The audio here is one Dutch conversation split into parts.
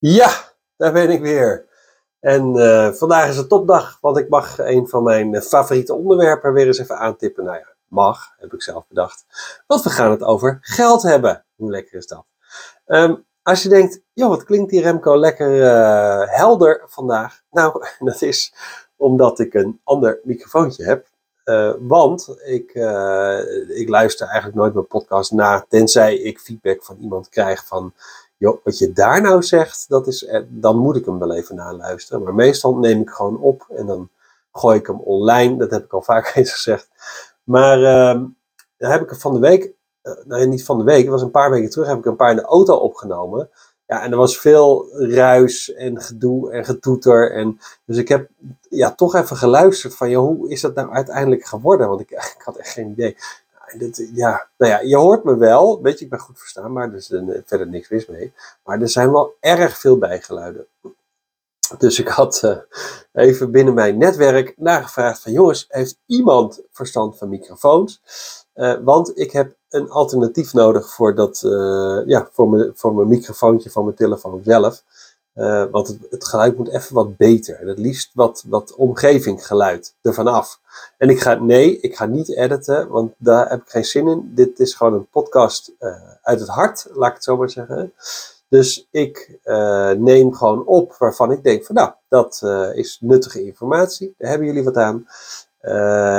Ja, daar ben ik weer. En uh, vandaag is een topdag, want ik mag een van mijn favoriete onderwerpen weer eens even aantippen. Nou ja, mag, heb ik zelf bedacht. Want we gaan het over geld hebben. Hoe lekker is dat? Um, als je denkt, joh, wat klinkt die Remco lekker uh, helder vandaag? Nou, dat is omdat ik een ander microfoontje heb. Want ik, ik luister eigenlijk nooit mijn podcast na, tenzij ik feedback van iemand krijg van joh, wat je daar nou zegt, dat is, eh, dan moet ik hem wel even naluisteren. Maar meestal neem ik gewoon op en dan gooi ik hem online. Dat heb ik al vaak eens gezegd. Maar uh, dan heb ik van de week, uh, nee niet van de week, was een paar weken terug, heb ik een paar in de auto opgenomen. Ja, en er was veel ruis en gedoe en getoeter. En, dus ik heb ja, toch even geluisterd van, joh, hoe is dat nou uiteindelijk geworden? Want ik, ik had echt geen idee ja, nou ja, je hoort me wel. Weet je, ik ben goed verstaan, maar er is verder niks mis mee. Maar er zijn wel erg veel bijgeluiden. Dus ik had uh, even binnen mijn netwerk nagevraagd van jongens, heeft iemand verstand van microfoons? Uh, want ik heb een alternatief nodig voor, dat, ja, voor, mijn, voor mijn microfoontje van mijn telefoon zelf. Uh, want het, het, geluid moet even wat beter. En het liefst wat, wat omgevinggeluid ervan af. En ik ga, nee, ik ga niet editen, want daar heb ik geen zin in. Dit is gewoon een podcast uh, uit het hart, laat ik het zo maar zeggen. Dus ik uh, neem gewoon op waarvan ik denk van nou, dat is nuttige informatie. Daar hebben jullie wat aan.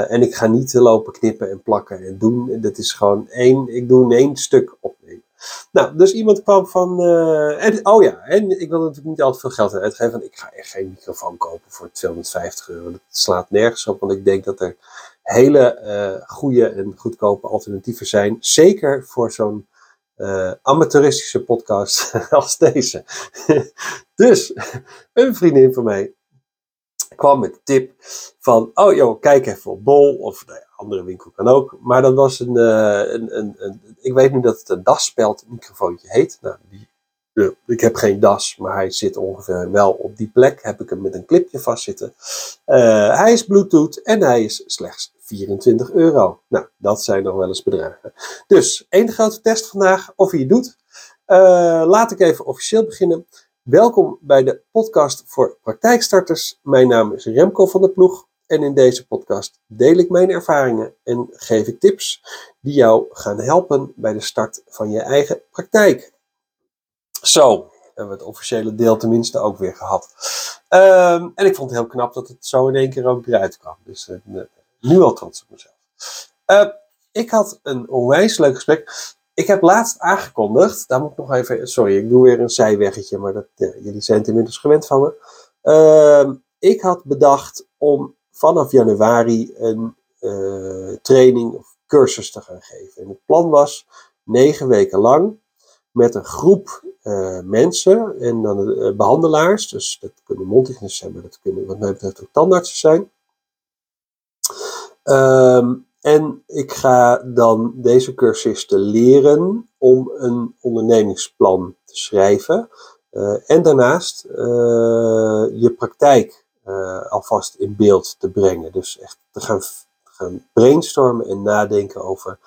en ik ga niet lopen knippen en plakken en doen. Dit is gewoon één, ik doe in één stuk opnemen. Nou, dus iemand kwam van. En, oh ja, en ik wil natuurlijk niet altijd veel geld uitgeven. Want ik ga echt geen microfoon kopen voor 250 euro. Dat slaat nergens op, want ik denk dat er hele uh, goede en goedkope alternatieven zijn. Zeker voor zo'n uh, amateuristische podcast als deze. dus een vriendin van mij kwam met de tip van, oh joh, kijk even op Bol of nou ja, andere winkel kan ook. Maar dat was een, uh, een, een, ik weet nu dat het een DAS-speld microfoontje heet. Nou, die, ik heb geen DAS, maar hij zit ongeveer wel op die plek. Heb ik hem met een clipje vastzitten. Uh, hij is Bluetooth en hij is slechts 24 euro. Nou, dat zijn nog wel eens bedragen. Dus, één grote test vandaag of hij het doet. laat ik even officieel beginnen. Welkom bij de podcast voor praktijkstarters. Mijn naam is Remco van der Ploeg en in deze podcast deel ik mijn ervaringen en geef ik tips die jou gaan helpen bij de start van je eigen praktijk. Zo, hebben we het officiële deel tenminste ook weer gehad. Um, en ik vond het heel knap dat het zo in één keer ook eruit kwam. Dus uh, nu al trots op mezelf. Uh, ik had een onwijs leuk gesprek. Ik heb laatst aangekondigd, daar moet ik nog even, sorry, ik doe weer een zijweggetje, maar dat, ja, jullie zijn het inmiddels gewend van me. Uh, ik had bedacht om vanaf januari een uh, training of cursus te gaan geven. En het plan was negen weken lang met een groep uh, mensen en dan uh, behandelaars, dus dat kunnen mondhygiënisten zijn, maar dat kunnen wat mij betreft ook tandartsen zijn. Um, en ik ga dan deze cursisten leren om een ondernemingsplan te schrijven. En daarnaast je praktijk uh, alvast in beeld te brengen. Dus echt te gaan, gaan brainstormen en nadenken over.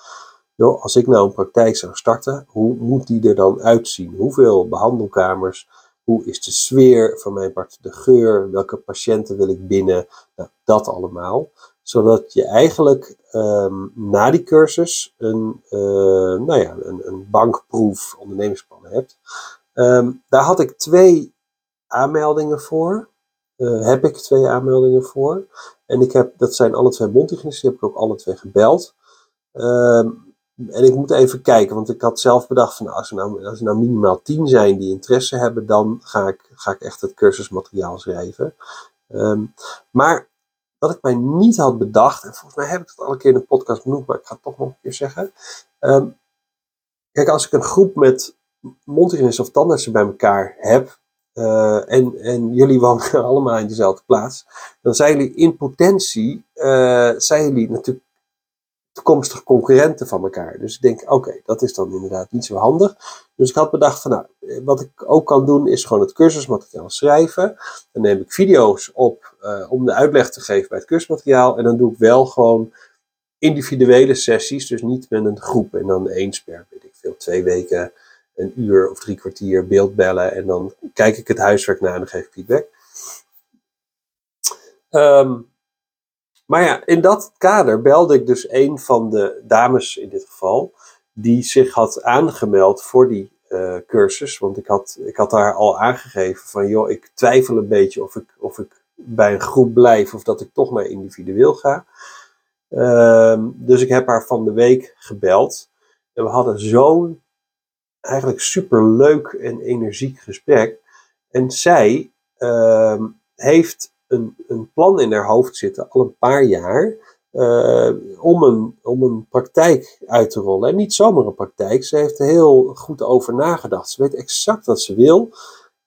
Joh, als ik nou een praktijk zou starten, hoe moet die er dan uitzien? Hoeveel behandelkamers? Hoe is de sfeer van mijn part? De geur? Welke patiënten wil ik binnen? Nou, dat allemaal zodat je eigenlijk um, na die cursus een, uh, nou ja, een, een bankproef ondernemingsplan hebt. Um, daar had ik twee aanmeldingen voor. Uh, heb ik twee aanmeldingen voor. En ik heb, dat zijn alle twee mondhygiënisten, die heb ik ook alle twee gebeld. Um, en ik moet even kijken, want ik had zelf bedacht van als er nou, als er nou minimaal tien zijn die interesse hebben, dan ga ik, ga ik echt het cursusmateriaal schrijven. Um, maar wat ik mij niet had bedacht, en volgens mij heb ik het al een keer in de podcast benoemd, maar ik ga het toch nog een keer zeggen. Um, kijk, als ik een groep met mondhygiënisten of tandartsen bij elkaar heb, uh, en, en jullie wonen allemaal in dezelfde plaats, dan zijn jullie in potentie, uh, zijn jullie natuurlijk toekomstige concurrenten van elkaar. Dus ik denk, oké, dat is dan inderdaad niet zo handig. Dus ik had bedacht van, nou, wat ik ook kan doen is gewoon het cursusmateriaal schrijven. Dan neem ik video's op om de uitleg te geven bij het cursusmateriaal. En dan doe ik wel gewoon individuele sessies, dus niet met een groep en dan eens per, weet ik veel, twee weken een uur of drie kwartier beeldbellen en dan kijk ik het huiswerk na en dan geef ik feedback. Ehm, maar ja, in dat kader belde ik dus een van de dames in dit geval, die zich had aangemeld voor die uh, cursus. Want ik had, ik had haar al aangegeven van, joh, ik twijfel een beetje of ik, of ik bij een groep blijf of dat ik toch maar individueel ga. Ehm, dus ik heb haar van de week gebeld. En we hadden zo'n eigenlijk super leuk en energiek gesprek. En zij ehm, heeft een, een plan in haar hoofd zitten al een paar jaar. Uh, om, een, om een praktijk uit te rollen. En niet zomaar een praktijk. Ze heeft er heel goed over nagedacht. Ze weet exact wat ze wil.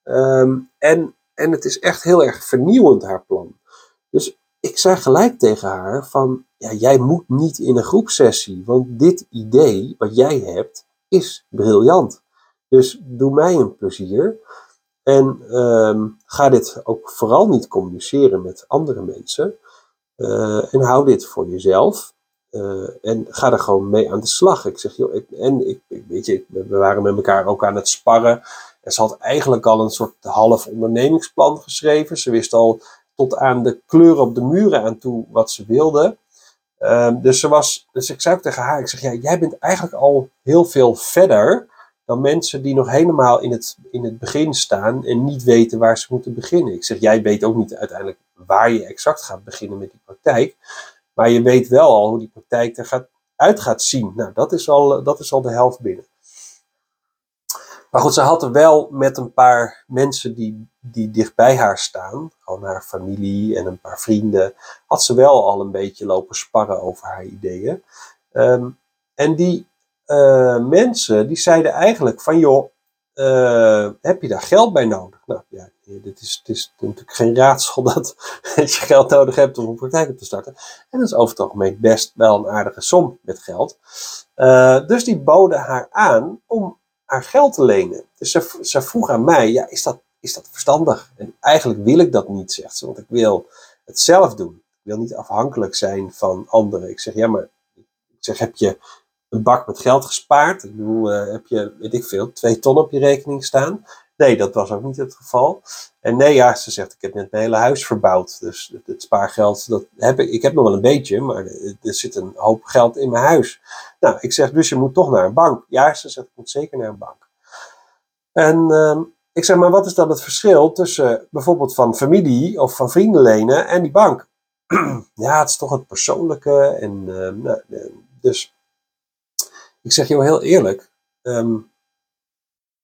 Ehm, en, en het is echt heel erg vernieuwend, haar plan. Dus ik zei gelijk tegen haar van, ja, jij moet niet in een groepsessie. Want dit idee wat jij hebt, is briljant. Dus doe mij een plezier. En um, ga dit ook vooral niet communiceren met andere mensen. Uh, en hou dit voor jezelf. Uh, en ga er gewoon mee aan de slag. Ik zeg, joh, ik, en ik, weet je, we waren met elkaar ook aan het sparren. En ze had eigenlijk al een soort half ondernemingsplan geschreven. Ze wist al tot aan de kleuren op de muren aan toe wat ze wilde. Uh, dus, ze was, dus ik zei ook tegen haar, ik zeg, jij bent eigenlijk al heel veel verder dan mensen die nog helemaal in het, in het begin staan en niet weten waar ze moeten beginnen. Ik zeg, jij weet ook niet uiteindelijk waar je exact gaat beginnen met die praktijk, maar je weet wel al hoe die praktijk er gaat, uit gaat zien. Nou, dat is al, dat is al de helft binnen. Maar goed, ze had er wel met een paar mensen die, die dichtbij haar staan, gewoon haar familie en een paar vrienden, had ze wel al een beetje lopen sparren over haar ideeën. Um, en die uh, mensen die zeiden eigenlijk van joh, uh, heb je daar geld bij nodig? Nou ja, dit is, het is natuurlijk geen raadsel dat, je geld nodig hebt om een praktijk op te starten. En dat is over het algemeen best wel een aardige som met geld. Uh, dus die boden haar aan om haar geld te lenen. Dus ze, ze vroeg aan mij, ja, is dat, is dat verstandig? En eigenlijk wil ik dat niet, zegt ze, want ik wil het zelf doen. Ik wil niet afhankelijk zijn van anderen. Ik zeg, ja, maar ik zeg, heb je een bak met geld gespaard. Ik bedoel, uh, heb je, weet ik veel, twee ton op je rekening staan? Nee, dat was ook niet het geval. En nee, ja, ze zegt, ik heb net mijn hele huis verbouwd. Dus het, spaargeld, dat heb ik, ik heb nog wel een beetje, maar er zit een hoop geld in mijn huis. Nou, ik zeg, dus je moet toch naar een bank. Ja, ze zegt, ik moet zeker naar een bank. En uh, ik zeg, maar wat is dan het verschil tussen bijvoorbeeld van familie of van vrienden lenen en die bank? ja, het is toch het persoonlijke. En, uh, nou, dus ik zeg je heel eerlijk. Um,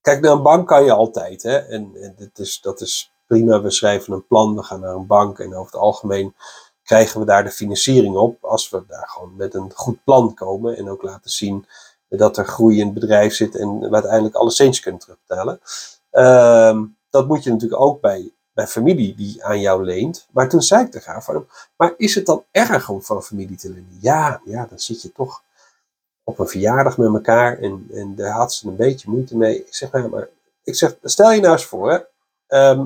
kijk, naar een bank kan je altijd. Hè? En, en dit is, dat is prima. We schrijven een plan, we gaan naar een bank. En over het algemeen krijgen we daar de financiering op. Als we daar gewoon met een goed plan komen. En ook laten zien dat er groei in het bedrijf zit. En we uiteindelijk alle centjes kunnen terugbetalen. Um, dat moet je natuurlijk ook bij, bij familie die aan jou leent. Maar toen zei ik tegen haar van, maar is het dan erg om van familie te lenen? Ja, ja, dan zit je toch op een verjaardag met elkaar en, en daar had ze een beetje moeite mee. Ik zeg, nou, maar ik zeg, stel je nou eens voor, hè, ehm,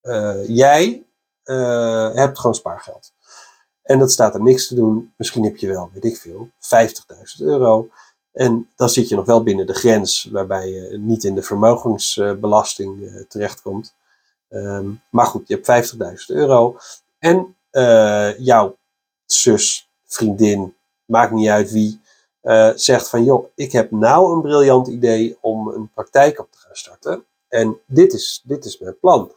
eh, jij uh, hebt gewoon spaargeld. En dat staat er niks te doen. Misschien heb je wel, weet ik veel, 50.000 euro. En dan zit je nog wel binnen de grens waarbij je niet in de vermogensbelasting uh, terechtkomt. Um, maar goed, je hebt 50.000 euro. En jouw zus, vriendin, maakt niet uit wie, uh, zegt van joh, ik heb nou een briljant idee om een praktijk op te gaan starten. En dit is, dit is mijn plan.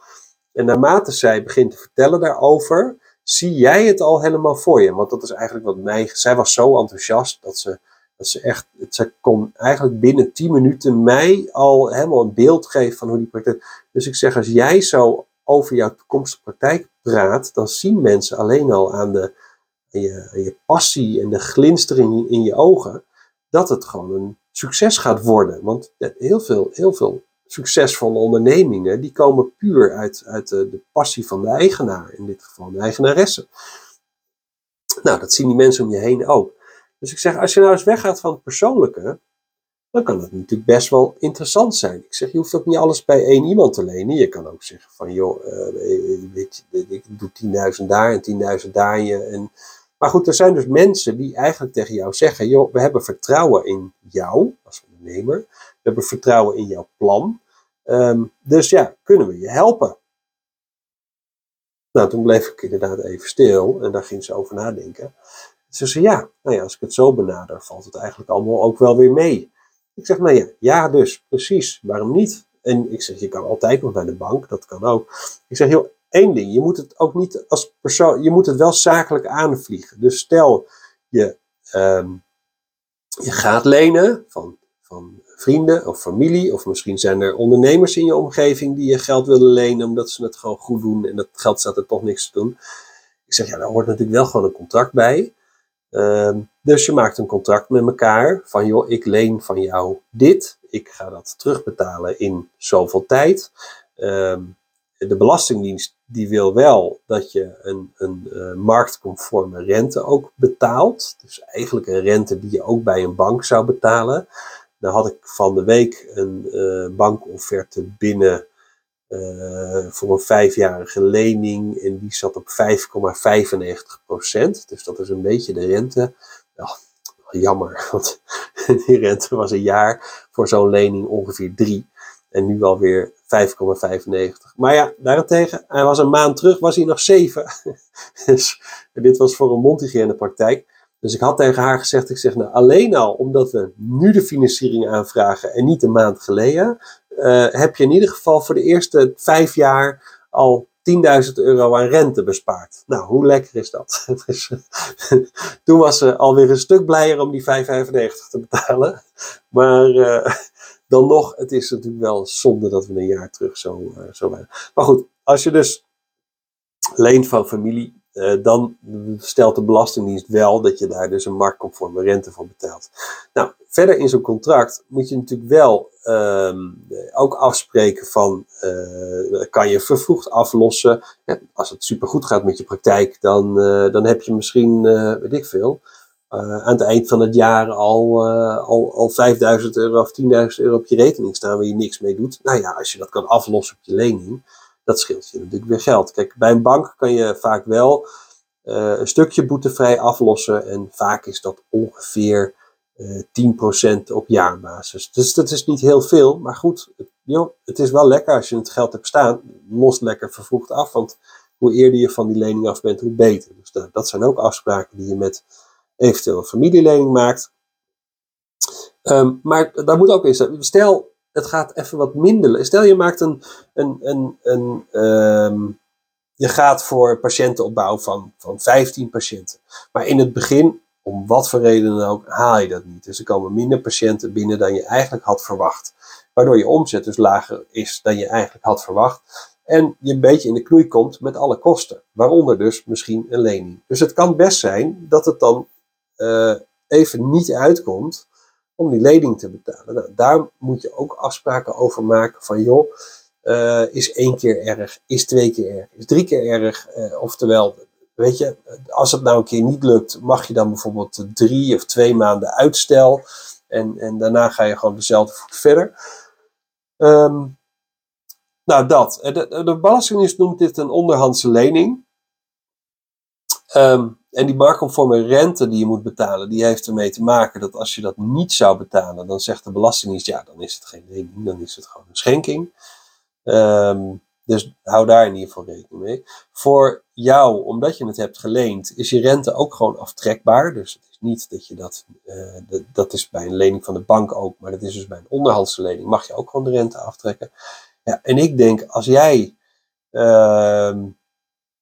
En naarmate zij begint te vertellen daarover, zie jij het al helemaal voor je. Want dat is eigenlijk wat mij. Zij was zo enthousiast dat ze, dat ze echt. Ze kon eigenlijk binnen 10 minuten mij al helemaal een beeld geven van hoe die praktijk. Dus ik zeg, als jij zo over jouw toekomstige praktijk praat, dan zien mensen alleen al aan de, je, je passie en de glinstering in je ogen, dat het gewoon een succes gaat worden. Want heel veel, heel veel succesvolle ondernemingen, die komen puur uit, uit de, de passie van de eigenaar, in dit geval de eigenaresse. Nou, dat zien die mensen om je heen ook. Dus ik zeg, als je nou eens weggaat van het persoonlijke, dan kan het natuurlijk best wel interessant zijn. Ik zeg, je hoeft ook niet alles bij één iemand te lenen. Je kan ook zeggen van, joh, je, ik doe 10.000 daar en 10.000 daar. En maar goed, er zijn dus mensen die eigenlijk tegen jou zeggen: joh, we hebben vertrouwen in jou als ondernemer. We hebben vertrouwen in jouw plan. Ehm, dus ja, kunnen we je helpen? Nou, toen bleef ik inderdaad even stil en daar ging ze over nadenken. Ze zei, ja, nou ja, als ik het zo benader, valt het eigenlijk allemaal ook wel weer mee. Ik zeg, nou ja, dus, precies, waarom niet? En ik zeg, je kan altijd nog naar de bank, dat kan ook. Ik zeg, heel één ding, je moet het ook niet als persoon, je moet het wel zakelijk aanvliegen. Dus stel, je, ehm, je gaat lenen van, van vrienden of familie, of misschien zijn er ondernemers in je omgeving die je geld willen lenen omdat ze het gewoon goed doen en dat geld staat er toch niks te doen. Ik zeg, ja, daar hoort natuurlijk wel gewoon een contract bij. Ehm, dus je maakt een contract met elkaar van, joh, ik leen van jou dit, ik ga dat terugbetalen in zoveel tijd. Ehm, de Belastingdienst die wil wel dat je een, een uh, marktconforme rente ook betaalt. Dus eigenlijk een rente die je ook bij een bank zou betalen. Dan had ik van de week een uh, bankofferte binnen uh, voor een vijfjarige lening en die zat op 5,95 procent. Dus dat is een beetje de rente. Ja, jammer, want die rente was een jaar voor zo'n lening ongeveer 3 en nu alweer 5,95. Maar ja, daarentegen, hij was een maand terug, was hij nog 7. dus dit was voor een praktijk. Dus ik had tegen haar gezegd, ik zeg nou alleen al omdat we nu de financiering aanvragen en niet een maand geleden, uh, heb je in ieder geval voor de eerste vijf jaar al 10.000 euro aan rente bespaard. Nou, hoe lekker is dat? dus, toen was ze alweer een stuk blijer om die 5,95 te betalen. Maar uh, dan nog, het is natuurlijk wel zonde dat we een jaar terug zo, uh, zo waren. Maar goed, als je dus leent van familie, uh, dan stelt de Belastingdienst wel dat je daar dus een marktconforme rente voor betaalt. Nou, verder in zo'n contract moet je natuurlijk wel um, ook afspreken van, uh, kan je vervroegd aflossen. Als het supergoed gaat met je praktijk, dan, dan heb je misschien, weet ik veel, aan het eind van het jaar al, al, al 5000 euro of 10.000 euro op je rekening staan waar je niks mee doet. Nou ja, als je dat kan aflossen op je lening, dat scheelt je natuurlijk weer geld. Kijk, bij een bank kan je vaak wel uh, een stukje boetevrij aflossen en vaak is dat ongeveer 10% op jaarbasis. Dus dat is niet heel veel, maar goed, joh, het is wel lekker als je het geld hebt staan. Los lekker vervroegd af, want hoe eerder je van die lening af bent, hoe beter. Dus dat, dat zijn ook afspraken die je met eventueel een familielening maakt. Um, maar daar moet ook staan. Stel, het gaat even wat minder. Stel, je maakt een. een, een, een um, je gaat voor patiëntenopbouw van, van 15 patiënten. Maar in het begin, om wat voor reden dan ook, haal je dat niet. Dus er komen minder patiënten binnen dan je eigenlijk had verwacht. Waardoor je omzet dus lager is dan je eigenlijk had verwacht. En je een beetje in de knoei komt met alle kosten. Waaronder dus misschien een lening. Dus het kan best zijn dat het dan uh, even niet uitkomt om die lening te betalen. Nou, daar moet je ook afspraken over maken van joh, uh, is één keer erg, is twee keer erg, is drie keer erg. Uh, oftewel, weet je, als het nou een keer niet lukt, mag je dan bijvoorbeeld drie of twee maanden uitstel. En, en daarna ga je gewoon dezelfde voet verder. Um, nou, dat. De, de Belastingdienst noemt dit een onderhandse lening. Um, en die marktconforme rente die je moet betalen, die heeft ermee te maken dat als je dat niet zou betalen, dan zegt de Belastingdienst, ja, dan is het geen lening, dan is het gewoon een schenking. Um, dus hou daar in ieder geval rekening mee. Voor jou, omdat je het hebt geleend, is je rente ook gewoon aftrekbaar. Dus het is niet dat je dat, uh, dat is bij een lening van de bank ook, maar dat is dus bij een onderhandse lening, mag je ook gewoon de rente aftrekken. Ja, en ik denk, als jij uh,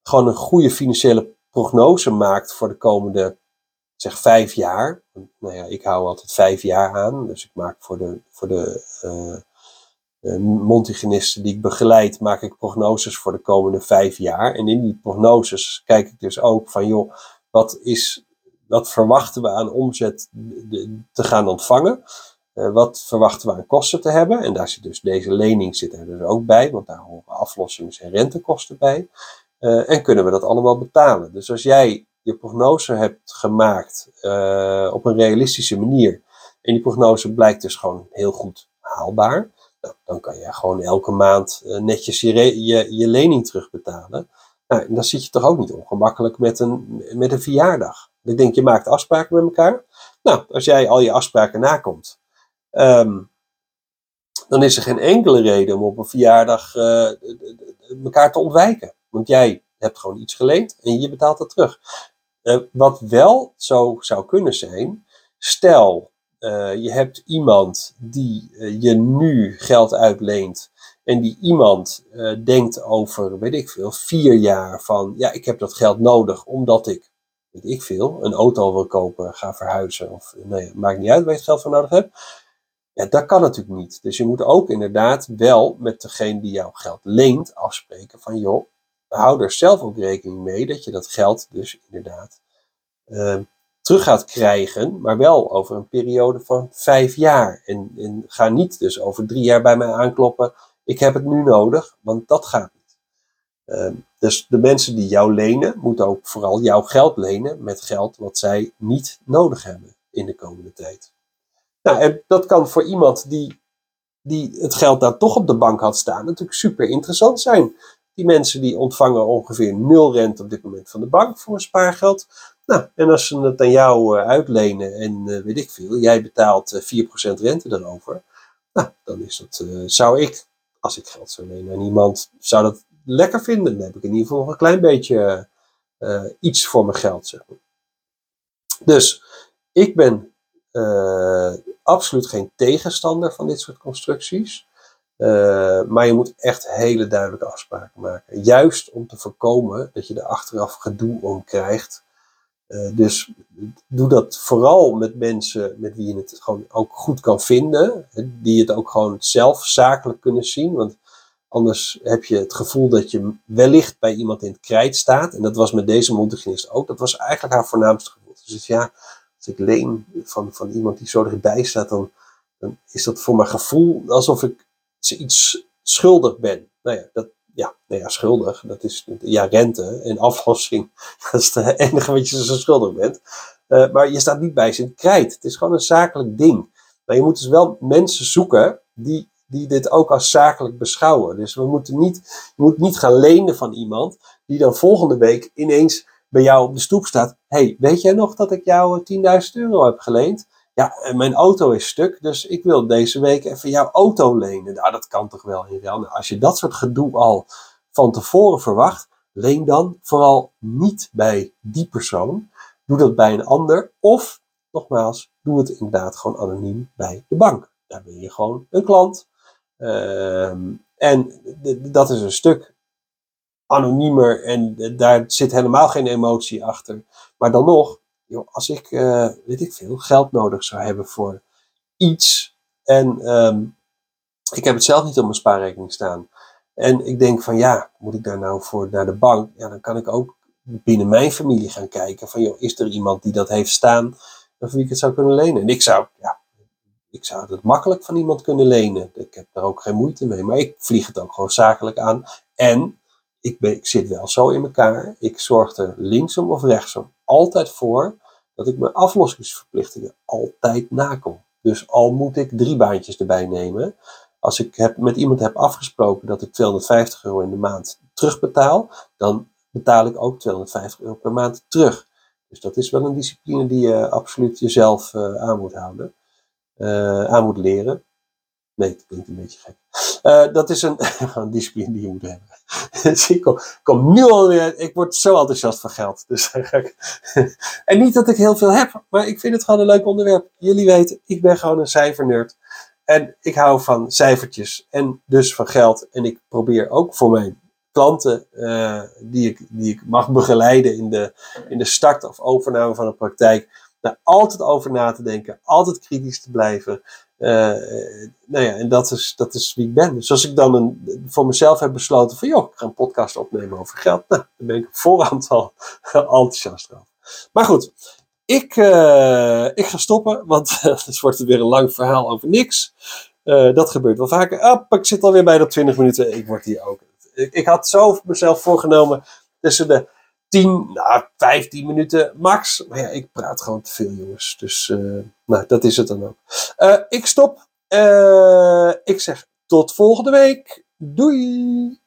gewoon een goede financiële prognose maakt voor de komende, zeg, vijf jaar. Nou ja, ik hou altijd vijf jaar aan. Dus ik maak voor de, voor de uh, Montigenisten die ik begeleid, maak ik prognoses voor de komende vijf jaar. En in die prognoses kijk ik dus ook van, joh, wat is, wat verwachten we aan omzet te gaan ontvangen? Uh, wat verwachten we aan kosten te hebben? En daar zit dus deze lening zit er dus ook bij, want daar horen aflossings- en rentekosten bij. Uh, en kunnen we dat allemaal betalen? Dus als jij je prognose hebt gemaakt uh, op een realistische manier en die prognose blijkt dus gewoon heel goed haalbaar, nou, dan kan je gewoon elke maand uh, netjes je, je, je, lening terugbetalen. Nou, en dan zit je toch ook niet ongemakkelijk met een, met een verjaardag. Ik denk, je maakt afspraken met elkaar. Nou, als jij al je afspraken nakomt ehm, dan is er geen enkele reden om op een verjaardag elkaar te ontwijken. Want jij hebt gewoon iets geleend en je betaalt dat terug. Uh, wat wel zo zou kunnen zijn, stel uh, je hebt iemand die je nu geld uitleent en die iemand denkt over, weet ik veel, vier jaar van, ja, ik heb dat geld nodig omdat ik, weet ik veel, een auto wil kopen, ga verhuizen of, nee, maakt niet uit waar je het geld voor nodig hebt. Ja, dat kan natuurlijk niet. Dus je moet ook inderdaad wel met degene die jouw geld leent afspreken van joh, hou er zelf ook rekening mee dat je dat geld dus inderdaad uh, terug gaat krijgen, maar wel over een periode van vijf jaar. En, en ga niet dus over drie jaar bij mij aankloppen, ik heb het nu nodig, want dat gaat niet. Uh, dus de mensen die jou lenen, moeten ook vooral jouw geld lenen met geld wat zij niet nodig hebben in de komende tijd. Nou, en dat kan voor iemand die, die het geld daar toch op de bank had staan, natuurlijk super interessant zijn. Die mensen die ontvangen ongeveer nul rente op dit moment van de bank voor een spaargeld. Nou, en als ze het aan jou uh, uitlenen en uh, weet ik veel, jij betaalt uh, 4% rente erover. Nou, dan is dat, zou ik, als ik geld zou lenen aan iemand, zou dat lekker vinden. Dan heb ik in ieder geval nog een klein beetje iets voor mijn geld, zeg maar. Dus ik ben absoluut geen tegenstander van dit soort constructies. Uh, maar je moet echt hele duidelijke afspraken maken. Juist om te voorkomen dat je er achteraf gedoe om krijgt. Uh, dus doe dat vooral met mensen met wie je het gewoon ook goed kan vinden. Die het ook gewoon zelf zakelijk kunnen zien. Want anders heb je het gevoel dat je wellicht bij iemand in het krijt staat. En dat was met deze mondhygiënist ook. Dat was eigenlijk haar voornaamste gevoel. Dus ja, als ik leen van, van iemand die zo erbij staat, dan is dat voor mijn gevoel alsof ik iets schuldig ben. Nou ja, dat, ja, nou ja, schuldig, dat is ja, rente en aflossing. Dat is het enige wat je zo schuldig bent. Uh, maar je staat niet bij zijn krijt. Het is gewoon een zakelijk ding. Maar je moet dus wel mensen zoeken die, die dit ook als zakelijk beschouwen. Dus we moeten niet, je moet niet gaan lenen van iemand die dan volgende week ineens bij jou op de stoep staat. hey, weet jij nog dat ik jou 10.000 euro heb geleend? Ja, mijn auto is stuk, dus ik wil deze week even jouw auto lenen. Nou, dat kan toch wel in Nou, als je dat soort gedoe al van tevoren verwacht, leen dan vooral niet bij die persoon. Doe dat bij een ander. Of, nogmaals, doe het inderdaad gewoon anoniem bij de bank. Daar ben je gewoon een klant. Ehm, en dat is een stuk anoniemer en daar zit helemaal geen emotie achter. Maar dan nog, als ik, uh, weet ik veel, geld nodig zou hebben voor iets en um, ik heb het zelf niet op mijn spaarrekening staan. En ik denk van ja, moet ik daar nou voor naar de bank? Ja, dan kan ik ook binnen mijn familie gaan kijken van joh, is er iemand die dat heeft staan of wie ik het zou kunnen lenen? En ik zou, ja, ik zou het makkelijk van iemand kunnen lenen. Ik heb daar ook geen moeite mee, maar ik vlieg het ook gewoon zakelijk aan. En ik, ik zit wel zo in elkaar. Ik zorg er linksom of rechtsom altijd voor dat ik mijn aflossingsverplichtingen altijd nakom. Dus al moet ik drie baantjes erbij nemen. Als ik heb, met iemand heb afgesproken dat ik 250 euro in de maand terugbetaal, dan betaal ik ook 250 euro per maand terug. Dus dat is wel een discipline die je absoluut jezelf uh, aan moet houden, uh, aan moet leren. Nee, dat klinkt een beetje gek. Uh, dat is een, een discipline die je moet hebben. dus ik kom, kom, nu alweer, ik word zo enthousiast van geld. Dus en niet dat ik heel veel heb, maar ik vind het gewoon een leuk onderwerp. Jullie weten, ik ben gewoon een cijfernerd. En ik hou van cijfertjes en dus van geld. En ik probeer ook voor mijn klanten uh, die, ik, die ik mag begeleiden in de, in de start of overname van een praktijk, daar altijd over na te denken, altijd kritisch te blijven. Uh, nou ja, en dat is, dat is wie ik ben. Dus als ik dan een, voor mezelf heb besloten van, joh, ik ga een podcast opnemen over geld, nou, dan ben ik op voorhand al enthousiast over. Maar goed, ik, uh, ik ga stoppen, want het wordt weer een lang verhaal over niks. Dat gebeurt wel vaker. Ah, ik zit alweer bij de 20 minuten. Ik word hier ook. Ik, ik had zo mezelf voorgenomen tussen de 10, nou, 15 minuten max. Maar ja, ik praat gewoon te veel, jongens. Dus uh, nou, dat is het dan ook. Uh, ik stop. Uh, ik zeg tot volgende week. Doei!